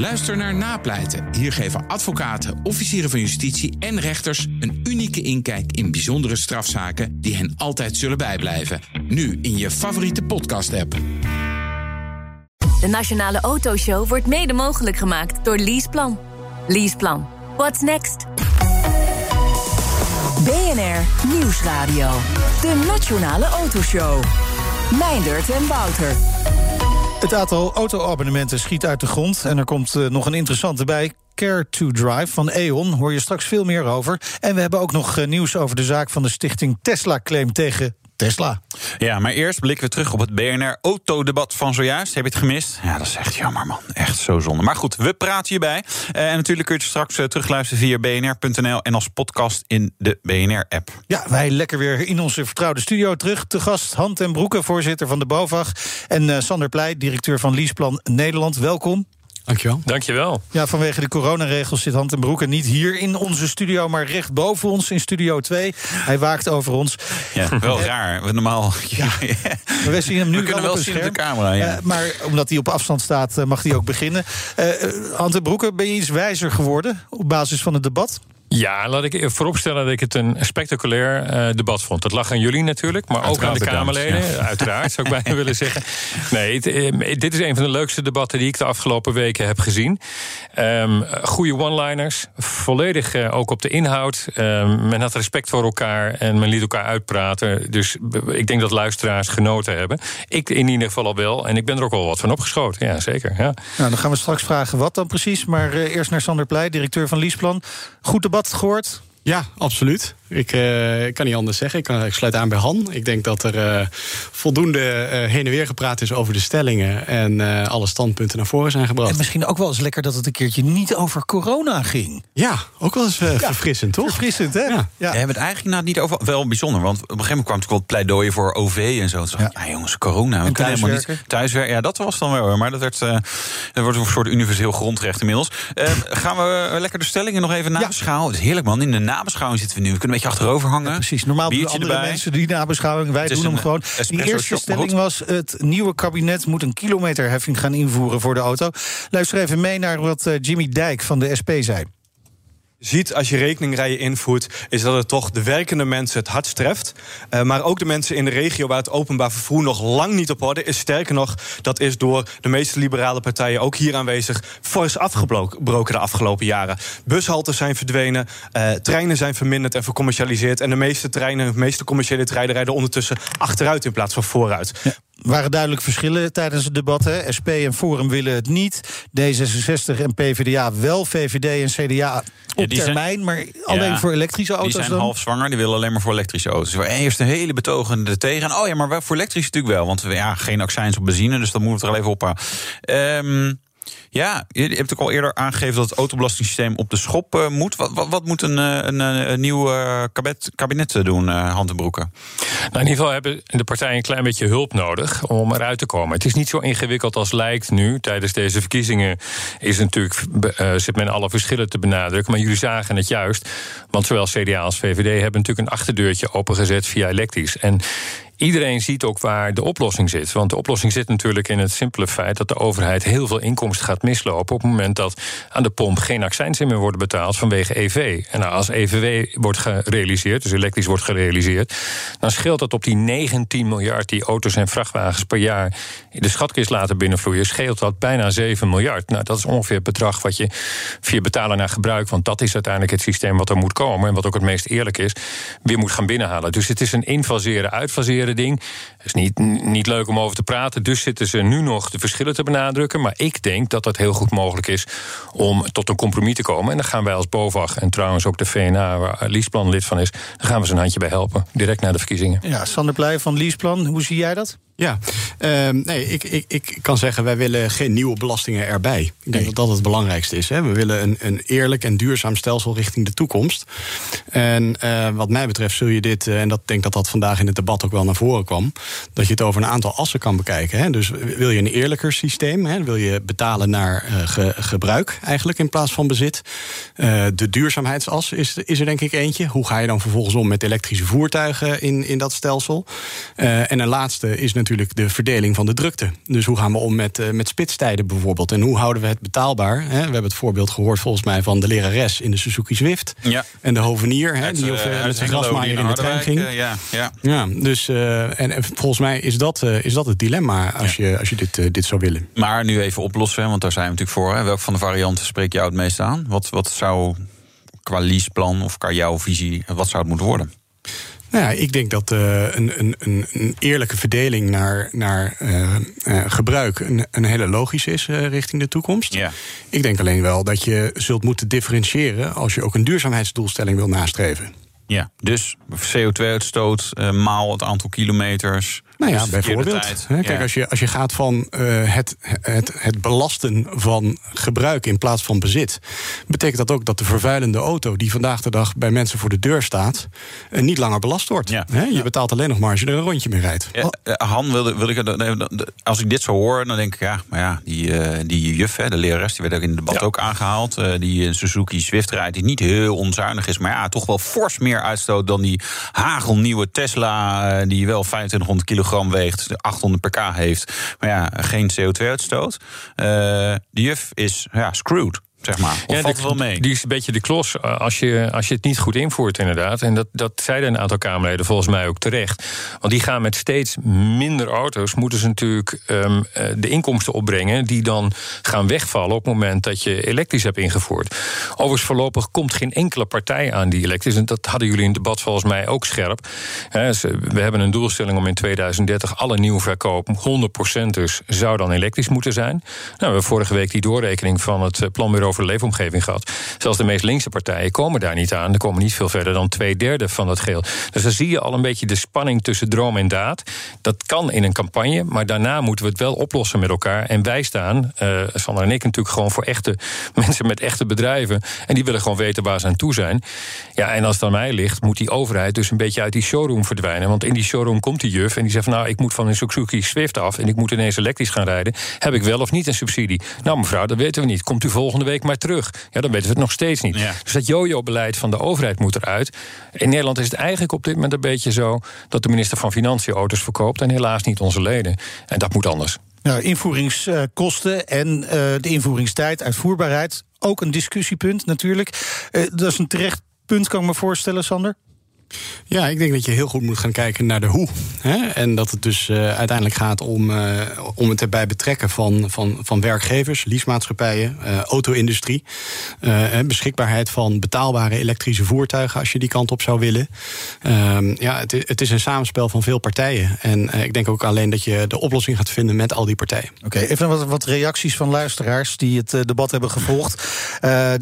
Luister naar Napleiten. Hier geven advocaten, officieren van justitie en rechters een unieke inkijk in bijzondere strafzaken die hen altijd zullen bijblijven. Nu in je favoriete podcast-app. De Nationale Autoshow wordt mede mogelijk gemaakt door Leaseplan. Leaseplan. What's next? BNR Nieuwsradio. De Nationale Autoshow. Meindert en Wouter. Het aantal auto-abonnementen schiet uit de grond. En er komt uh, nog een interessante bij. Care to Drive van E.ON, hoor je straks veel meer over. En we hebben ook nog uh, nieuws over de zaak van de stichting Tesla-claim tegen Tesla. Ja, maar eerst blikken we terug op het BNR-autodebat van zojuist. Heb je het gemist? Ja, dat is echt jammer, man. Echt zo zonde. Maar goed, we praten hierbij. Uh, en natuurlijk kun je het straks uh, terugluisteren via bnr.nl... en als podcast in de BNR-app. Ja, wij lekker weer in onze vertrouwde studio terug. Te gast Hand en Broeke, voorzitter van de BOVAG... en uh, Sander Pleij, directeur van Leaseplan Nederland. Welkom. Dankjewel. Dankjewel. Ja, vanwege de coronaregels zit Hand en Broeke niet hier in onze studio, maar recht boven ons in Studio 2. Hij waakt over ons. Ja, wel raar. We normaal. Ja. We zien hem nu We kunnen wel, zien scherm. op de camera. Ja. Uh, maar omdat hij op afstand staat, uh, mag hij ook beginnen. Uh, Hand en Broeke, ben je iets wijzer geworden op basis van het debat? Ja, laat ik vooropstellen dat ik het een spectaculair uh, debat vond. Dat lag aan jullie natuurlijk, maar uiteraard ook aan de Kamerleden. Ja. Uiteraard, zou ik bijna willen zeggen. Nee, het, uh, dit is een van de leukste debatten die ik de afgelopen weken heb gezien. Um, goede one-liners, volledig uh, ook op de inhoud. Um, men had respect voor elkaar en men liet elkaar uitpraten. Dus ik denk dat luisteraars genoten hebben. Ik in ieder geval al wel. En ik ben er ook wel wat van opgeschoten. Ja, zeker. Ja. Nou, dan gaan we straks vragen wat dan precies. Maar eerst naar Sander Pleij, directeur van Leaseplan. Goed debat gehoord? Ja, absoluut. Ik, uh, ik kan niet anders zeggen. Ik, kan, ik, sluit aan bij Han. Ik denk dat er uh, voldoende uh, heen en weer gepraat is over de stellingen. En alle standpunten naar voren zijn gebracht. En misschien ook wel eens lekker dat het een keertje niet over corona ging. Ja, ook wel eens ja. verfrissend, toch? Verfrissend, hè? Ja. Ja. We hebben het eigenlijk nou niet over. Wel bijzonder, want op een gegeven moment kwam natuurlijk wel het pleidooi voor OV en zo. Ja. ah, jongens, corona. We kunnen helemaal niet. Thuiswerken, ja, dat was dan wel. Maar dat, werd, dat wordt een soort universeel grondrecht inmiddels. gaan we lekker de stellingen nog even nabeschouwen? Het is heerlijk, man. In de nabeschouwing zitten we nu. We kunnen een beetje achterover hangen. Precies, normaal doen Biertje andere erbij. mensen die nabeschouwing. Wij doen hem gewoon. espresso Die eerste stelling was... het nieuwe kabinet moet een kilometerheffing gaan invoeren voor de auto. Luister even mee naar wat eh, Jimmy Dijk van de SP zei. Ziet als je rekeningrijen invoert, is dat het toch de werkende mensen het hardst treft. Uh, maar ook de mensen in de regio waar het openbaar vervoer nog lang niet op orde is. Sterker nog, dat is door de meeste liberale partijen ook hier aanwezig fors afgebroken de afgelopen jaren. Bushaltes zijn verdwenen, uh, treinen zijn verminderd en vercommercialiseerd. En de meeste treinen, de meeste commerciële treinen rijden ondertussen achteruit in plaats van vooruit. Waren duidelijk verschillen tijdens het debat. Hè. SP en Forum willen het niet. D66 en PvdA wel. VVD en CDA op die zijn- termijn, maar alleen Ja, voor elektrische auto's Die zijn dan? half zwanger, die willen alleen maar voor elektrische auto's. Er eerst een hele betogende tegen. En, oh ja, maar voor elektrisch natuurlijk wel. Want we ja, geen accijns op benzine, dus dat moeten we er al even op houden. Ja, je hebt ook al eerder aangegeven dat het autobelastingssysteem op de schop eh, moet. Wat, wat, wat moet een, eh, een, eh, een nieuw kabinet, kabinet doen, uh, Hand en Broeken? Nou, in ieder geval hebben de partijen een klein beetje hulp nodig om eruit te komen. Het is niet zo ingewikkeld als lijkt nu. Tijdens deze verkiezingen is natuurlijk, uh, zit men alle verschillen te benadrukken. Maar jullie zagen het juist. Want zowel CDA als VVD hebben natuurlijk een achterdeurtje opengezet via elektrisch. En Iedereen ziet ook waar de oplossing zit. Want de oplossing zit natuurlijk in het simpele feit dat de overheid heel veel inkomsten gaat mislopen. op het moment dat aan de pomp geen accijnsen meer worden betaald vanwege EV. En nou, als EVW wordt gerealiseerd, dus elektrisch wordt gerealiseerd. dan scheelt dat op die 19 miljard die auto's en vrachtwagens per jaar de schatkist laten binnenvloeien. scheelt dat bijna 7 miljard. Nou, dat is ongeveer het bedrag wat je via betalen naar gebruik. want dat is uiteindelijk het systeem wat er moet komen. en wat ook het meest eerlijk is, weer moet gaan binnenhalen. Dus het is een infaseren, uitfaseren ding. Het is niet, niet leuk om over te praten. Dus zitten ze nu nog de verschillen te benadrukken. Maar ik denk dat het heel goed mogelijk is om tot een compromis te komen. En dan gaan wij als BOVAG en trouwens ook de VNA, waar Liesplan lid van is, daar gaan we ze een handje bij helpen. Direct na de verkiezingen. Ja, Sander Pleij van Leaseplan, hoe zie jij dat? Ja, uh, nee, ik, ik, ik kan zeggen, wij willen geen nieuwe belastingen erbij. Ik denk nee. dat dat het belangrijkste is. Hè. We willen een, een eerlijk en duurzaam stelsel richting de toekomst. En uh, wat mij betreft zul je dit, uh, en dat denk dat dat vandaag in het debat ook wel naar voren kwam, dat je het over een aantal assen kan bekijken. Hè. Dus wil je een eerlijker systeem, hè, wil je betalen naar ge, gebruik eigenlijk in plaats van bezit. de duurzaamheidsas is, is er denk ik eentje. Hoe ga je dan vervolgens om met elektrische voertuigen in, in dat stelsel? en een laatste is natuurlijk natuurlijk de verdeling van de drukte. Dus hoe gaan we om met, uh, met spitstijden bijvoorbeeld? En hoe houden we het betaalbaar? Hè? We hebben het voorbeeld gehoord volgens mij van de lerares in de Suzuki Zwift. Ja. En de hovenier, hè, die of, uh, met zijn grasmaaier in de trein ging. ja, ja. ja, dus en, en, volgens mij is dat, is dat het dilemma als je, als je dit, dit zou willen. Maar nu even oplossen, want daar zijn we natuurlijk voor. Hè. Welk van de varianten spreekt jou het meest aan? Wat, wat zou qua leaseplan of qua jouw visie, wat zou het moeten worden? Nou ja, ik denk dat uh, een, een, een, eerlijke verdeling naar, naar uh, uh, gebruik een, een, hele logische is richting de toekomst. Ja. Ik denk alleen wel dat je zult moeten differentiëren als je ook een duurzaamheidsdoelstelling wil nastreven. Ja, dus CO2-uitstoot maal het aantal kilometers. Nou ja, dus bijvoorbeeld. Hè, kijk, als, je, als je gaat van uh, het, het, het belasten van gebruik in plaats van bezit, betekent dat ook dat de vervuilende auto die vandaag de dag bij mensen voor de deur staat, uh, niet langer belast wordt. Ja. Hè, je betaalt alleen nog maar als je er een rondje mee rijdt. Ja, uh, Han, wilde, wil ik, als ik dit zo hoor, dan denk ik, ja, maar ja, die, die juf, hè, de lerares, die werd ook in het debat ook aangehaald. die een Suzuki Swift rijdt, die niet heel onzuinig is, maar ja, toch wel fors meer uitstoot dan die hagelnieuwe Tesla, die wel 2500 kilogram weegt, 800 pk heeft, maar ja, geen CO2-uitstoot. Uh, die juf is ja, screwed zeg maar. Of ja, valt de, wel mee? Die is een beetje de klos eh, als je, als je het niet goed invoert, inderdaad. En dat, dat zeiden een aantal Kamerleden volgens mij ook terecht. Want die gaan met steeds minder auto's, moeten ze natuurlijk um, de inkomsten opbrengen die dan gaan wegvallen op het moment dat je elektrisch hebt ingevoerd. Overigens, voorlopig komt geen enkele partij aan die elektrisch. En dat hadden jullie in het debat volgens mij ook scherp. We hebben een doelstelling om in 2030 alle nieuwe verkoop, 100% dus, zou dan elektrisch moeten zijn. Nou, we hebben vorige week die doorrekening van het planbureau over de leefomgeving gehad. Zelfs de meest linkse partijen komen daar niet aan. Er komen niet veel verder dan twee derde van dat geheel. Dus dan zie je al een beetje de spanning tussen droom en daad. Dat kan in een campagne, maar daarna moeten we het wel oplossen met elkaar. En wij staan, uh, Sander en ik natuurlijk gewoon voor echte mensen met echte bedrijven. En die willen gewoon weten waar ze aan toe zijn. Ja, en als het aan mij ligt, moet die overheid dus een beetje uit die showroom verdwijnen. Want in die showroom komt die juf en die zegt nou, ik moet van een Suzuki Swift af en ik moet ineens elektrisch gaan rijden. Heb ik wel of niet een subsidie? Nou mevrouw, dat weten we niet. Komt u volgende week maar terug. Ja, dan weten we het nog steeds niet. Ja. Dus dat jojo-beleid van de overheid moet eruit. In Nederland is het eigenlijk op dit moment een beetje zo... dat de minister van Financiën auto's verkoopt... en helaas niet onze leden. En dat moet anders. Nou, invoeringskosten en uh, de invoeringstijd, uitvoerbaarheid... ook een discussiepunt natuurlijk. Uh, dat is een terecht punt, kan ik me voorstellen, Sander? Ja, ik denk dat je heel goed moet gaan kijken naar de hoe. Hè? En dat het dus uh, uiteindelijk gaat om, uh, om het erbij betrekken van, van, van werkgevers, leasemaatschappijen, uh, auto-industrie. beschikbaarheid van betaalbare elektrische voertuigen als je die kant op zou willen. Ehm, ja, het, het, is een samenspel van veel partijen. En ik denk ook alleen dat je de oplossing gaat vinden met al die partijen. Oké, even wat, wat reacties van luisteraars die het debat hebben gevolgd.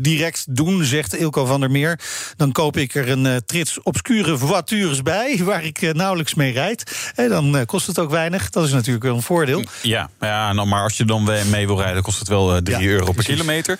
direct doen, zegt Ilko van der Meer. Dan koop ik er een trits obscuur voitures bij, waar ik uh, nauwelijks mee rijd. En dan uh, kost het ook weinig. Dat is natuurlijk wel een voordeel. Ja, ja nou, maar als je dan mee wil rijden, kost het wel uh, 3 ja, euro per kilometer.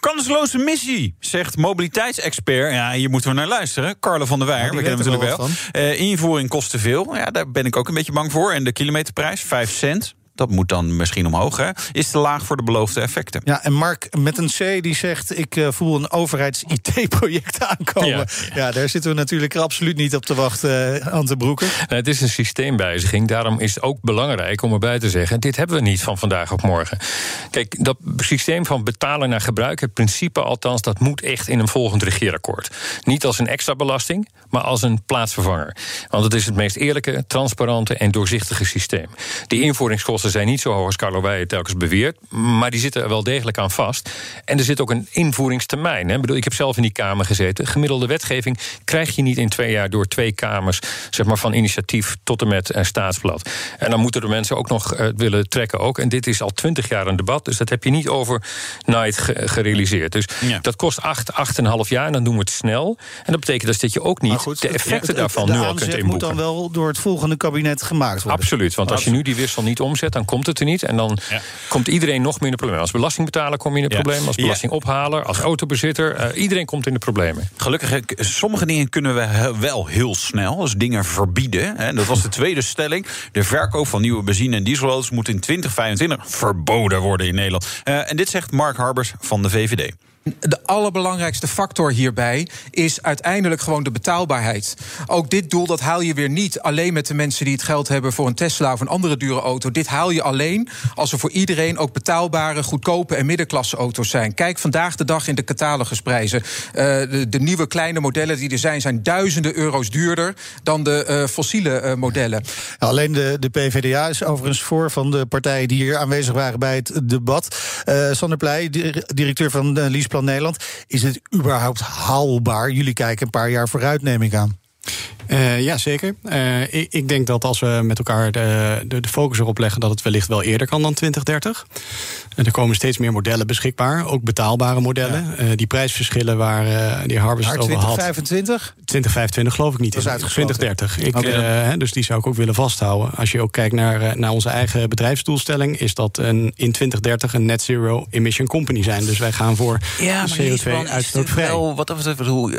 kansloze missie, zegt mobiliteitsexpert. Ja, hier moeten we naar luisteren. Carlo van der Weijer, ja, we kennen hem natuurlijk wel. invoering kost te veel. Ja, daar ben ik ook een beetje bang voor. En de kilometerprijs, 5 cent. Dat moet dan misschien omhoog, hè? Is te laag voor de beloofde effecten. Ja, en Mark met een C die zegt... ik uh, voel een overheids-IT-project aankomen. Ja. ja. daar zitten we natuurlijk absoluut niet op te wachten, uh, Ante Broeken. Nou, het is een systeemwijziging. Daarom is het ook belangrijk om erbij te zeggen... dit hebben we niet van vandaag op morgen. Kijk, dat systeem van betalen naar gebruik... het principe althans, dat moet echt in een volgend regeerakkoord. Niet als een extra belasting, maar als een plaatsvervanger. Want het is het meest eerlijke, transparante en doorzichtige systeem. Die invoeringskosten zijn niet zo hoog als Carlo Weijer telkens beweert. Maar die zitten er wel degelijk aan vast. En er zit ook een invoeringstermijn. Hè. Ik, bedoel, ik heb zelf in die Kamer gezeten. Gemiddelde wetgeving krijg je niet in twee jaar door twee Kamers. Zeg maar van initiatief tot en met een staatsblad. En dan moeten de mensen ook nog uh, willen trekken. Ook. En dit is al twintig jaar een debat. Dus dat heb je niet overnight ge gerealiseerd. Dus ja. dat kost acht, acht en een half jaar. En dan doen we het snel. En dat betekent dus dat je ook niet goed, de effecten daarvan de nu al kunt inboeken. moet dan wel door het volgende kabinet gemaakt worden. Absoluut. Want als je nu die wissel niet omzet dan komt het er niet. En dan ja. komt iedereen nog meer in de problemen. Als belastingbetaler kom je in de ja. problemen. Als belastingophaler, als autobezitter. Uh, iedereen komt in de problemen. Gelukkig, sommige dingen kunnen we wel heel snel. Dus dingen verbieden. Hè. Dat was de tweede stelling. De verkoop van nieuwe benzine- en dieselauto's moet in 2025 verboden worden in Nederland. Uh, en dit zegt Mark Harbers van de VVD. De allerbelangrijkste factor hierbij is uiteindelijk gewoon de betaalbaarheid. Ook dit doel dat haal je weer niet alleen met de mensen die het geld hebben voor een Tesla of een andere dure auto. Dit haal je alleen als er voor iedereen ook betaalbare, goedkope en middenklasse auto's zijn. Kijk vandaag de dag in de catalogusprijzen. Uh, de, nieuwe kleine modellen die er zijn, zijn duizenden euro's duurder dan de uh, fossiele uh, modellen. alleen de, de PVDA is overigens voor van de partijen die hier aanwezig waren bij het debat. Sander Pleij, directeur van Leaseplan Nederland. Is het überhaupt haalbaar? Jullie kijken een paar jaar vooruit, neem ik aan. Uh, ja, zeker. Uh, ik, ik, denk dat als we met elkaar de, de, de, focus erop leggen... dat het wellicht wel eerder kan dan 2030. En er komen steeds meer modellen beschikbaar, ook betaalbare modellen. Ja. Uh, die prijsverschillen waar die Harbers het over 2025? had... 2025 geloof ik niet. Dat is 2030. Ik, okay. dus die zou ik ook willen vasthouden. Als je ook kijkt naar, naar onze eigen bedrijfsdoelstelling... is dat een, in 2030 een net zero emission company zijn. Dus wij gaan voor ja, CO2-uitstootvrij. Wat, wat, wat, hoe,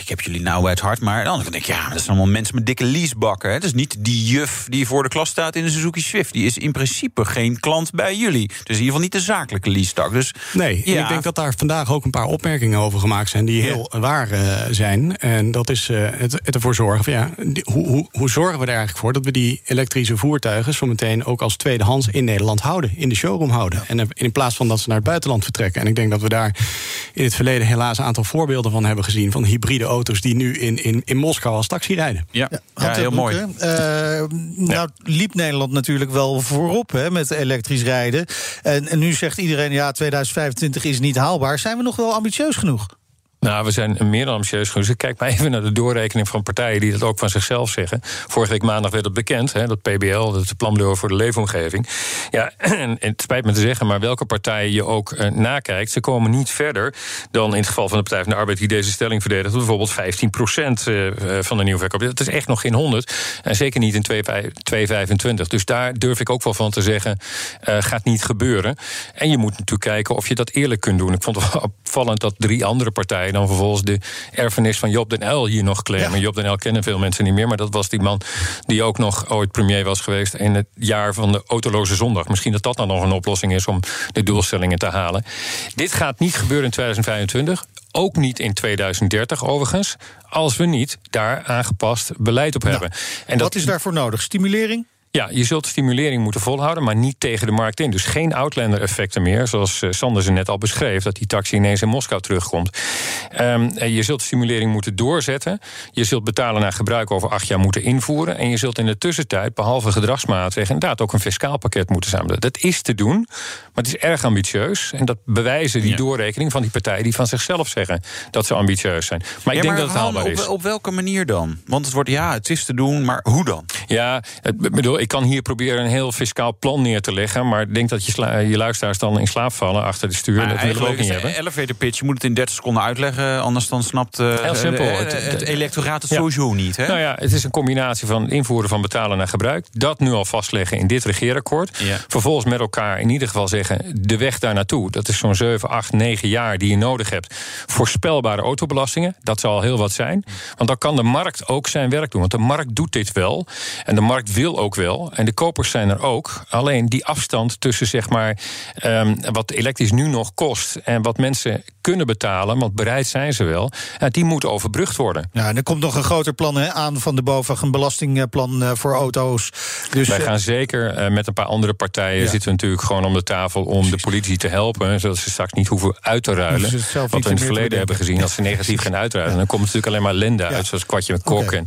ik heb jullie nou het hart, maar dan denk ik... ja, dat is allemaal mensen met dikke leasebakken. Hè? Het is niet die juf die voor de klas staat in de Suzuki Swift. Die is in principe geen klant bij jullie. Dus in ieder geval niet de zakelijke leasetak. Dus, nee, ja. ik denk dat daar vandaag ook een paar opmerkingen over gemaakt zijn... die heel ja. waar uh, zijn. En dat is uh, het, het, ervoor zorgen van... Ja, die, hoe, hoe, hoe zorgen we er eigenlijk voor dat we die elektrische voertuigen... zo meteen ook als tweedehands in Nederland houden. In de showroom houden. En in plaats van dat ze naar het buitenland vertrekken. En ik denk dat we daar in het verleden helaas een aantal voorbeelden van hebben gezien... van hybride auto's die nu in, in, in Moskou als taxi rijden. Ja, ja, ja heel mooi. Uh, nou liep Nederland natuurlijk wel voorop hè, met elektrisch rijden. En, en nu zegt iedereen, ja, 2025 is niet haalbaar. Zijn we nog wel ambitieus genoeg? Nou, we zijn meer dan ambitieus genoeg. Dus kijk maar even naar de doorrekening van partijen die dat ook van zichzelf zeggen. Vorige week maandag werd het bekend, hè, dat PBL, dat planbureau voor de leefomgeving. Ja, en het spijt me te zeggen, maar welke partijen je ook uh, nakijkt, ze komen niet verder dan in het geval van de Partij van de Arbeid die deze stelling verdedigt, bijvoorbeeld 15 procent uh, van de nieuwe verkoop. Dat is echt nog geen 100 en zeker niet in 225. Dus daar durf ik ook wel van te zeggen, gaat niet gebeuren. En je moet natuurlijk kijken of je dat eerlijk kunt doen. Ik vond het wel opvallend dat drie andere partijen dan vervolgens de erfenis van Job den L hier nog claimen. Ja. Job den L kennen veel mensen niet meer, maar dat was die man die ook nog ooit premier was geweest in het jaar van de autoloze zondag. Misschien dat dat dan nog een oplossing is om de doelstellingen te halen. Dit gaat niet gebeuren in 2025. Ook niet in 2030 overigens, als we niet daar aangepast beleid op hebben. Nou, en dat, wat is daarvoor nodig? Stimulering? Ja, je zult stimulering moeten volhouden, maar niet tegen de markt in. Dus geen outlander-effecten meer, zoals Sander ze net al beschreef, dat die taxi ineens in Moskou terugkomt. Um, je zult stimulering moeten doorzetten. Je zult betalen naar gebruik over acht jaar moeten invoeren. En je zult in de tussentijd, behalve gedragsmaatregelen, inderdaad ook een fiscaal pakket moeten zamelen. Dat is te doen, maar het is erg ambitieus. En dat bewijzen die ja. doorrekening van die partijen die van zichzelf zeggen dat ze ambitieus zijn. Maar ik denk maar dat het haalbaar op, is. Op welke manier dan? Want het wordt ja, het is te doen, maar hoe dan? Ja, het, bedoel, ik kan hier proberen een heel fiscaal plan neer te leggen. Maar ik denk dat je, je luisteraars dan in slaap vallen achter de stuur. Maar dat willen we ook niet een hebben. elevator pitch, je moet het in 30 seconden uitleggen. Anders dan snapt uh, Heel simpel. Uh, het, het, electoraat het ja. sowieso niet. Hè? Nou ja, het is een combinatie van invoeren van betalen naar gebruik. Dat nu al vastleggen in dit regeerakkoord. Ja. Vervolgens met elkaar in ieder geval zeggen... de weg daar naartoe, dat is zo'n 7, 8, 9 jaar die je nodig hebt. Voorspelbare autobelastingen, dat zal heel wat zijn. Want dan kan de markt ook zijn werk doen. Want de markt doet dit wel. En de markt wil ook wel. En de kopers zijn er ook. Alleen die afstand tussen zeg maar, um, wat elektrisch nu nog kost... en wat mensen kunnen betalen, want bereid zijn ze wel... Die moet overbrugd worden. Ja, en er komt nog een groter plan hè, aan van de BOVAG... een belastingplan uh, voor auto's. Dus, Wij gaan zeker uh, met een paar andere partijen... Ja. zitten we natuurlijk gewoon om de tafel om de politici te helpen... zodat ze straks niet hoeven uit te ruilen. Dus wat we in het verleden hebben gezien, als ze negatief gaan uitruilen... dan komt natuurlijk alleen maar ellende uit, zoals kwartje met kok... Okay. en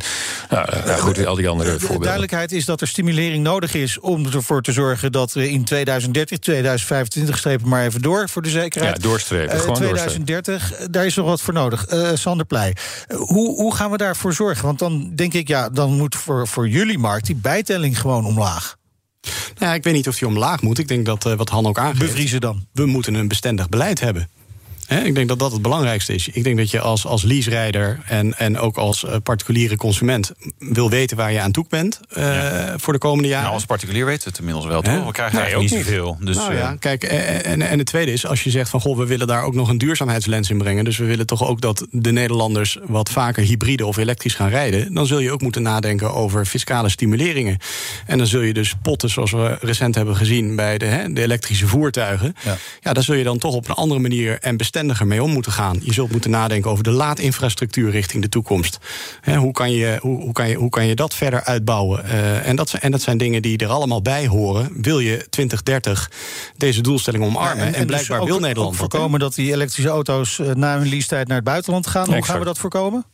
nou, nou, goed, al die andere de, voorbeelden. De duidelijkheid is dat er stimulering nodig is... om ervoor te zorgen dat we in 2030, 2025... strepen maar even door voor de zekerheid. Ja, doorstrepen, uh, gewoon 2030, daar is nog wat voor nodig. Uh, Sander Pleij, uh, hoe, hoe gaan we daarvoor zorgen? Want dan denk ik, ja, dan moet voor, voor jullie markt... die bijtelling gewoon omlaag. Nou, ja, ik weet niet of die omlaag moet. Ik denk dat uh, wat Han ook aangeeft... Bevriezen dan? We moeten een bestendig beleid hebben. He, ik denk dat dat het belangrijkste is. Ik denk dat je als, als leaserijder en, en ook als uh, particuliere consument wil weten waar je aan toe bent uh, ja. voor de komende jaren. Nou, als particulier weten we het inmiddels wel, toch? We krijgen nee, eigenlijk niet zoveel. Dus, nou, ja, kijk, en, en het tweede is, als je zegt van goh, we willen daar ook nog een duurzaamheidslens in brengen. Dus we willen toch ook dat de Nederlanders wat vaker hybride of elektrisch gaan rijden. Dan zul je ook moeten nadenken over fiscale stimuleringen. En dan zul je dus potten, zoals we recent hebben gezien bij de, he, de elektrische voertuigen. Ja. ja, daar zul je dan toch op een andere manier en verstandiger mee om moeten gaan. Je zult moeten nadenken over de laadinfrastructuur richting de toekomst. hoe, kan je, hoe, hoe, kan je, hoe kan je dat verder uitbouwen? Uh, en, dat, en dat zijn dingen die er allemaal bij horen. Wil je 2030 deze doelstelling omarmen? en, dus blijkbaar wil Nederland ook voorkomen dat die elektrische auto's uh, na hun leasetijd naar het buitenland gaan. Hoe gaan we dat voorkomen?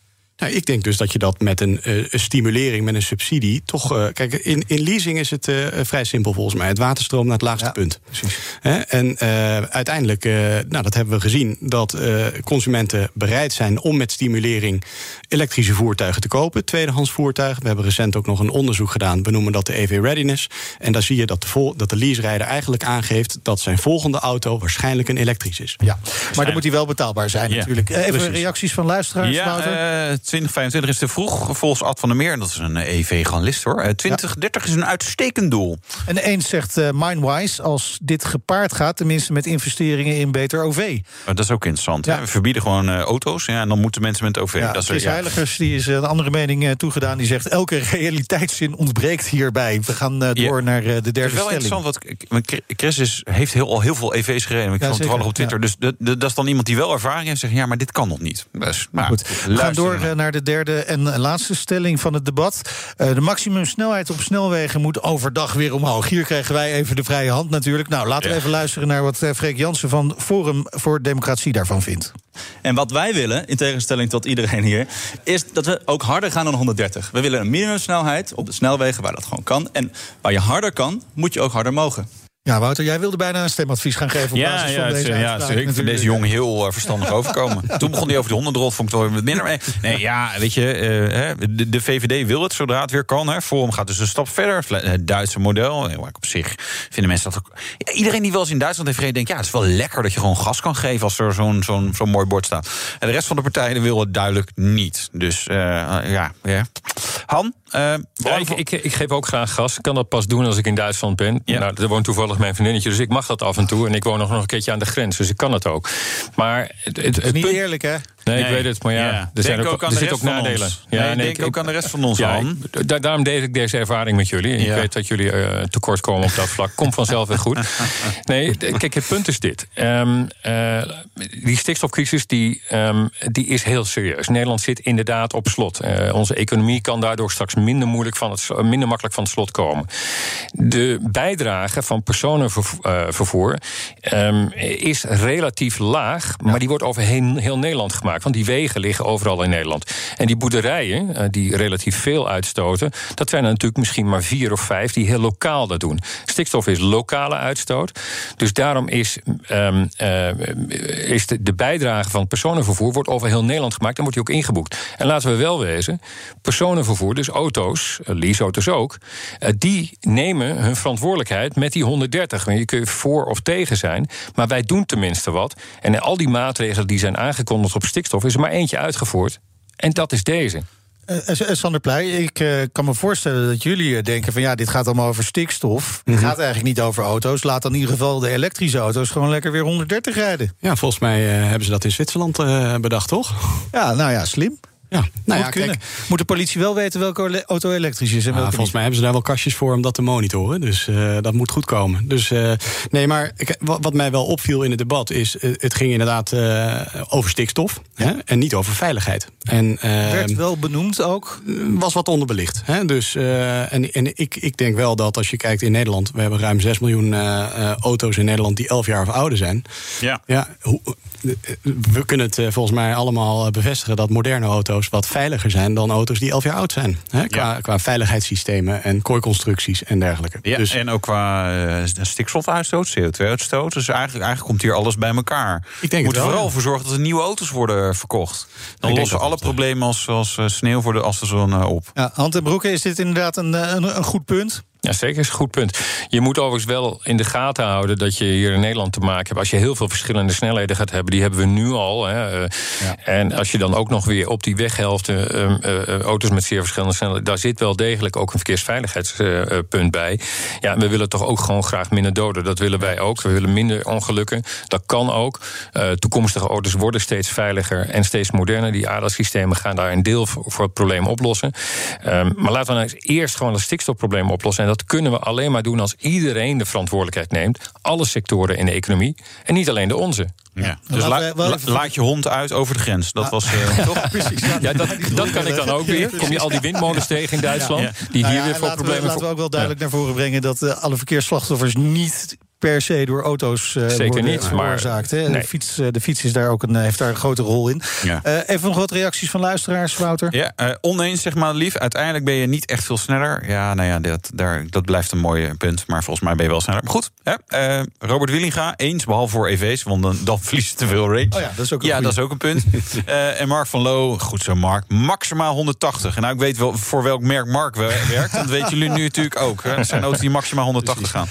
Nou, ik denk dus dat je dat met een, uh, stimulering, met een subsidie, toch. Uh, kijk, in, in leasing is het uh, vrij simpel volgens mij. Het water stroomt naar het laagste ja, punt. Precies. en uiteindelijk, nou, dat hebben we gezien, dat consumenten bereid zijn om met stimulering elektrische voertuigen te kopen, tweedehands voertuigen. We hebben recent ook nog een onderzoek gedaan, we noemen dat de EV Readiness. En daar zie je dat de, vol, dat de leaserijder eigenlijk aangeeft dat zijn volgende auto waarschijnlijk een elektrisch is. Ja, maar dan moet hij wel betaalbaar zijn ja. natuurlijk. Even Precies. reacties van luisteraars. Ja, 2025 is te vroeg, volgens Ad van der Meer. Dat is een EV-ganlist hoor. 2030 ja. is een uitstekend doel. En eens zegt uh, Mindwise, als dit gepaard gaat... tenminste met investeringen in beter OV. dat is ook interessant. Ja. We verbieden gewoon uh, auto's ja, en dan moeten mensen met OV. Ja, dat Chris Heiligers die is een andere mening toegedaan. Die zegt, elke realiteitszin ontbreekt hierbij. We gaan door naar de derde stelling. Het is wel interessant, want Chris is, heeft heel, al heel veel EV's gereden. Ik ja, toevallig op Twitter. Dus dat is dan iemand die wel ervaring heeft. Zegt, ja, maar dit kan nog niet. Dus, maar, Goed. We gaan door naar de derde en laatste stelling van het debat. Uh, de maximumsnelheid op snelwegen moet overdag weer omhoog. Hier krijgen wij even de vrije hand natuurlijk. Nou, laten we even luisteren naar wat uh, Freek Jansen van Forum voor Democratie daarvan vindt. En wat wij willen, in tegenstelling tot iedereen hier, is dat we ook harder gaan dan 130. We willen een minimumsnelheid op de snelwegen waar dat gewoon kan. En waar je harder kan, moet je ook harder mogen. Ja, Wouter, jij wilde bijna een stemadvies gaan geven op ja, basis ja, van deze Ja, ik vind deze jongen heel uh, verstandig overkomen. Toen begon hij over de hondendrol, vond ik het wel wat minder. Nee, ja, weet je, uh, de, de, VVD wil het zodra het weer kan. Hè. Forum gaat dus een stap verder. Het Duitse model, op zich vinden mensen dat ook... Ja, iedereen die wel eens in Duitsland heeft gereden, denkt... ja, het is wel lekker dat je gewoon gas kan geven als er zo'n zo'n zo'n mooi bord staat. En de rest van de partijen wil het duidelijk niet. Dus uh, ja, ja. Han? Uh, ja, ik, ik, ik, geef ook graag gas. Ik kan dat pas doen als ik in Duitsland ben. Ja. Nou, er woont toevallig mijn vriendinnetje, dus ik mag dat af en toe. En ik woon nog, nog een keertje aan de grens, dus ik kan het ook. Maar het, het, het is niet eerlijk, hè? Nee, ik weet het, maar ja, ja. er, zijn ook, er zitten ook nadelen. Ja, nee, denk ik, ook aan de rest van ons, ja, ik, Daarom deed ik deze ervaring met jullie. En ik weet dat jullie uh, tekort komen op dat vlak. Komt vanzelf weer goed. Nee, kijk, het punt is dit. Um, uh, die stikstofcrisis die, um, die is heel serieus. Nederland zit inderdaad op slot. Uh, onze economie kan daardoor straks minder, moeilijk van het, minder makkelijk van het slot komen. De bijdrage van personenvervoer um, is relatief laag, maar die wordt over heel, heel Nederland gemaakt. Want die wegen liggen overal in Nederland. En die boerderijen, eh, die relatief veel uitstoten, dat zijn er natuurlijk misschien maar vier of vijf die heel lokaal dat doen. Stikstof is lokale uitstoot. Dus daarom is, um, uh, is de, de, bijdrage van personenvervoer wordt over heel Nederland gemaakt en wordt die ook ingeboekt. En laten we wel wezen, personenvervoer, dus auto's, eh, leaseauto's ook, die nemen hun verantwoordelijkheid met die 130. Je kunt voor of tegen zijn, maar wij doen tenminste wat. En al die maatregelen die zijn aangekondigd op stikstof stikstof is er maar eentje uitgevoerd. En dat is deze. Uh, Sander Pleij, ik uh, kan me voorstellen dat jullie denken van ja, dit gaat allemaal over stikstof. Het mhm. gaat eigenlijk niet over auto's. Laat dan in ieder geval de elektrische auto's gewoon lekker weer 130 rijden. Ja, volgens mij hebben ze dat in Zwitserland bedacht, toch? Ja, nou ja, slim. Ja, nou ja, kijk, Moet de politie wel weten welke auto elektrisch is? En nou, volgens mij hebben ze daar wel kastjes voor om dat te monitoren. Dus uh, dat moet goed komen. Dus uh, nee, maar ik, wat, mij wel opviel in het debat is... Uh, het ging inderdaad over stikstof ja. hè, en niet over veiligheid. En, Werd wel benoemd ook? Was wat onderbelicht. Hè? Dus, en en ik, ik denk wel dat als je kijkt in Nederland... we hebben ruim 6 miljoen auto's in Nederland die 11 jaar of ouder zijn. Ja. ja hoe, we kunnen het volgens mij allemaal bevestigen... dat moderne auto's wat veiliger zijn dan auto's die elf jaar oud zijn. Hè? Qua, qua veiligheidssystemen en kooiconstructies en dergelijke. Ja, dus, en ook qua uh, stikstofuitstoot, CO2-uitstoot. Dus eigenlijk, eigenlijk komt hier alles bij elkaar. Ik denk moet er vooral voor zorgen dat er nieuwe auto's worden verkocht. Dan lossen alle problemen als, als eh, sneeuw voor de, als de zon op. Ja, Hand en Broeke, is dit inderdaad een, een, een goed punt? Ja, zeker is een goed punt. Je moet overigens wel in de gaten houden dat je hier in Nederland te maken hebt. Als je heel veel verschillende snelheden gaat hebben, die hebben we nu al. Hè. Ja. En als je dan ook nog weer op die weghelft uh, uh, auto's met zeer verschillende snelheden, daar zit wel degelijk ook een verkeersveiligheidspunt bij. Ja, we willen toch ook gewoon graag minder doden. Dat willen wij ook. We willen minder ongelukken. Dat kan ook. toekomstige auto's worden steeds veiliger en steeds moderner. Die ADAS-systemen gaan daar een deel voor, het probleem oplossen. Um, maar laten we nou eerst gewoon het stikstofprobleem oplossen dat kunnen we alleen maar doen als iedereen de verantwoordelijkheid neemt. Alle sectoren in de economie. En niet alleen de onze. Ja. Dus Laten la- we wel la- even- laat je hond uit over de grens. Dat was eh, toch? Precies. Ja, dat, dat kan ik dan ook weer. Kom je al die windmolens tegen in Duitsland? Ja. Die Nou hier ja, weer voor laten we, problemen laten we ook wel duidelijk naar voren brengen dat eh, alle verkeersslachtoffers niet per se door auto's eh, Zeker worden niet, maar- veroorzaakt. hè. nee. De, fiets, eh, de fiets is daar ook een, heeft daar een grote rol in. Ja. Eh, even nog wat reacties van luisteraars, Wouter. Ja, eh, oneens zeg maar lief. Uiteindelijk ben je niet echt veel sneller. Ja, nou ja, dat, daar, dat blijft een mooi punt. Maar volgens mij ben je wel sneller. Maar goed, hè? eh, Robert Willinga, eens, behalve voor EV's. Want dan, dan verlies je te veel range. Oh ja, dat is ook een Ja, dat is ook een punt. Eh, en Mark van Loo, goed zo Mark, maximaal 180. En nou, ik weet wel voor welk merk Mark we- werkt. Dat weten jullie nu natuurlijk ook. Hè? Dat zijn auto's die maximaal 180 gaan.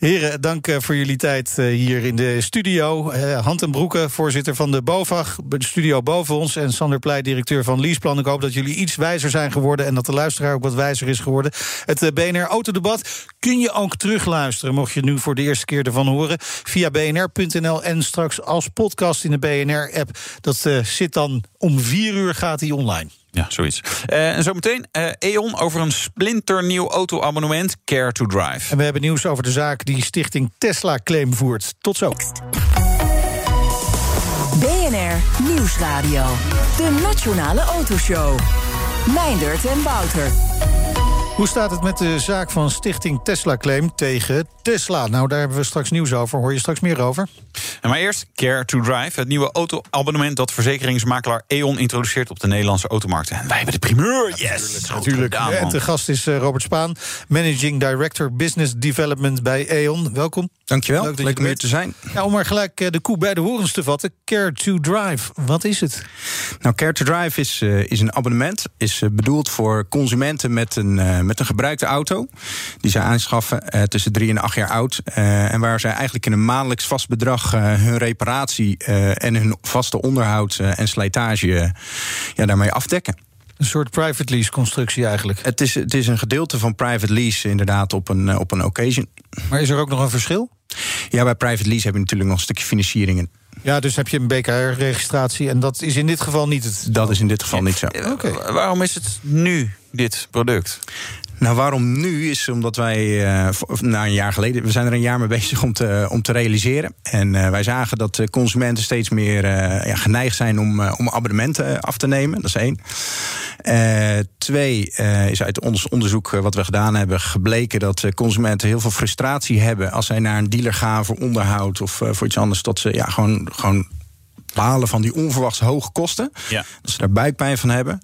Heren, dank eh, voor jullie tijd eh, hier in de studio. Eh, Hand en voorzitter van de BOVAG, de studio boven ons... en Sander Pleij, directeur van Leaseplan. Ik hoop dat jullie iets wijzer zijn geworden... en dat de luisteraar ook wat wijzer is geworden. Het BNR Autodebat kun je ook terugluisteren... mocht je nu voor de eerste keer ervan horen... via bnr.nl en straks als podcast in de BNR-app. Dat zit dan om vier uur gaat die online. Ja, zoiets. Eh, en zometeen eh E.ON over een splinternieuw autoabonnement Care to Drive. En we hebben nieuws over de zaak die stichting Tesla claim voert. Tot zo. BNR Nieuwsradio. De Nationale Autoshow. Meindert en Wouter. Hoe staat het met de zaak van Stichting Tesla Claim tegen Tesla? Nou, daar hebben we straks nieuws over. Hoor je straks meer over? En maar eerst Care to Drive, het nieuwe autoabonnement dat verzekeringsmakelaar E.ON introduceert op de Nederlandse automarkt. En wij hebben de primeur. Yes, natuurlijk. Ja, en te gast is eh, Robert Spaan, Managing Director Business Development bij E.ON. Welkom. Dankjewel, Leuk leuk, dat je om er hier te zijn. Ja, om maar gelijk eh, de koe bij de horens te vatten. Care to Drive, wat is het? Nou, Care to Drive is, eh, is een abonnement. Is bedoeld voor consumenten met een, met een gebruikte auto. Die zij aanschaffen eh, tussen drie en acht jaar oud. eh, en waar zij eigenlijk in een maandelijks vast bedrag eh, hun reparatie eh, en hun vaste onderhoud eh, en slijtage ja, daarmee afdekken. Een soort private lease constructie eigenlijk. Het is, het is een gedeelte van private lease inderdaad op een, op een occasion. Maar is er ook nog een verschil? Ja, bij private lease heb je natuurlijk nog een stukje financiering in. Ja, dus heb je een BKR-registratie en dat is in dit geval niet het. Dat is in dit geval niet zo. Oké. Wa- Waarom is het nu dit product? Nou, waarom nu is omdat wij v- na een jaar geleden, we zijn er een jaar mee bezig om te, om te realiseren. En eh, wij zagen dat consumenten steeds meer eh, ja, geneigd zijn om, om abonnementen af te nemen. Dat is één. Twee is uit ons onderzoek wat we gedaan hebben gebleken dat consumenten heel veel frustratie hebben als zij naar een dealer gaan voor onderhoud of voor iets anders. Dat ze ja, gewoon, gewoon balen van die onverwachts hoge kosten. Ja. Dat ze daar buikpijn van hebben.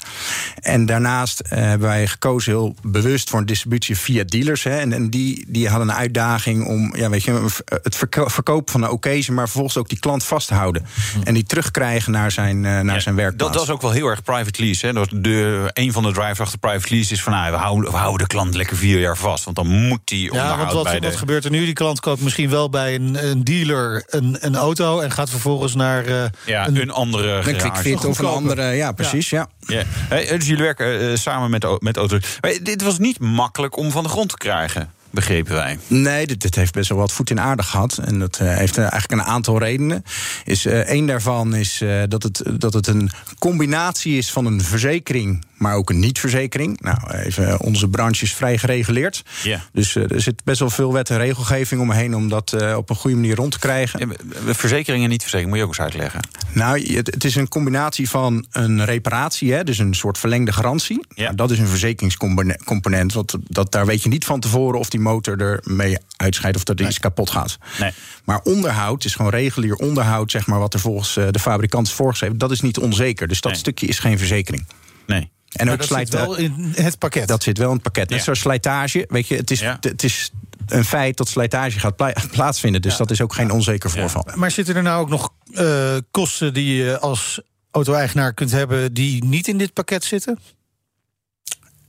En daarnaast eh, hebben wij gekozen heel bewust voor een distributie via dealers. Hè. En, en die, die hadden een uitdaging om ja, weet je, het verko- verkopen van een occasion, maar vervolgens ook die klant vast te houden. En die terugkrijgen naar zijn, eh, naar zijn werkplaats. Dat, is ook wel heel erg private lease. Hè? Dat de, een van de drivers achter private lease is van... Nou, we, houden, we houden de klant lekker vier jaar vast. Want dan moet die Ja, onderhoud want wat, bij de... wat gebeurt er nu? Die klant koopt misschien wel bij een, een dealer een, een auto en gaat vervolgens naar. eh, ja, een- een, andere een garage. of een andere, ja precies, ja. Ja. Hey, dus jullie werken eh, samen met, met auto's. Maar dit was niet makkelijk om van de grond te krijgen, begrepen wij. Nee, dit, dit heeft best wel wat voet in aarde gehad. En dat eh, heeft eh, eigenlijk een aantal redenen. Is, eh één daarvan is eh, dat, het, dat het een combinatie is van een verzekering, maar ook een niet-verzekering. Nou, even, eh, onze branche is vrij gereguleerd. Dus eh, er zit best wel veel wet en regelgeving omheen om dat eh, op een goede manier rond te krijgen. Ja, Verzekering en niet verzekering, moet je ook eens uitleggen. Nou, het, het is een combinatie van een reparatie, hè, dus een soort verlengde garantie. Ja. Nou, dat is een verzekeringscomponent. Want dat, daar weet je niet van tevoren of die motor ermee uitscheidt of dat er iets kapot gaat. Nee. Maar onderhoud is gewoon regulier onderhoud, zeg maar, wat er volgens eh, de fabrikant is voorgeschreven. Dat is niet onzeker. Dus dat Nee. stukje is geen verzekering. Nee. En maar ook dat zit slijt wel in het pakket. Dat zit wel in het pakket. Net Ja. zoals slijtage. Weet je, het is, Ja. het is een feit dat slijtage gaat pla- plaatsvinden. Dus dat is ook geen onzeker voorval. Maar zitten er nou ook nog eh, kosten die je als auto-eigenaar kunt hebben die niet in dit pakket zitten?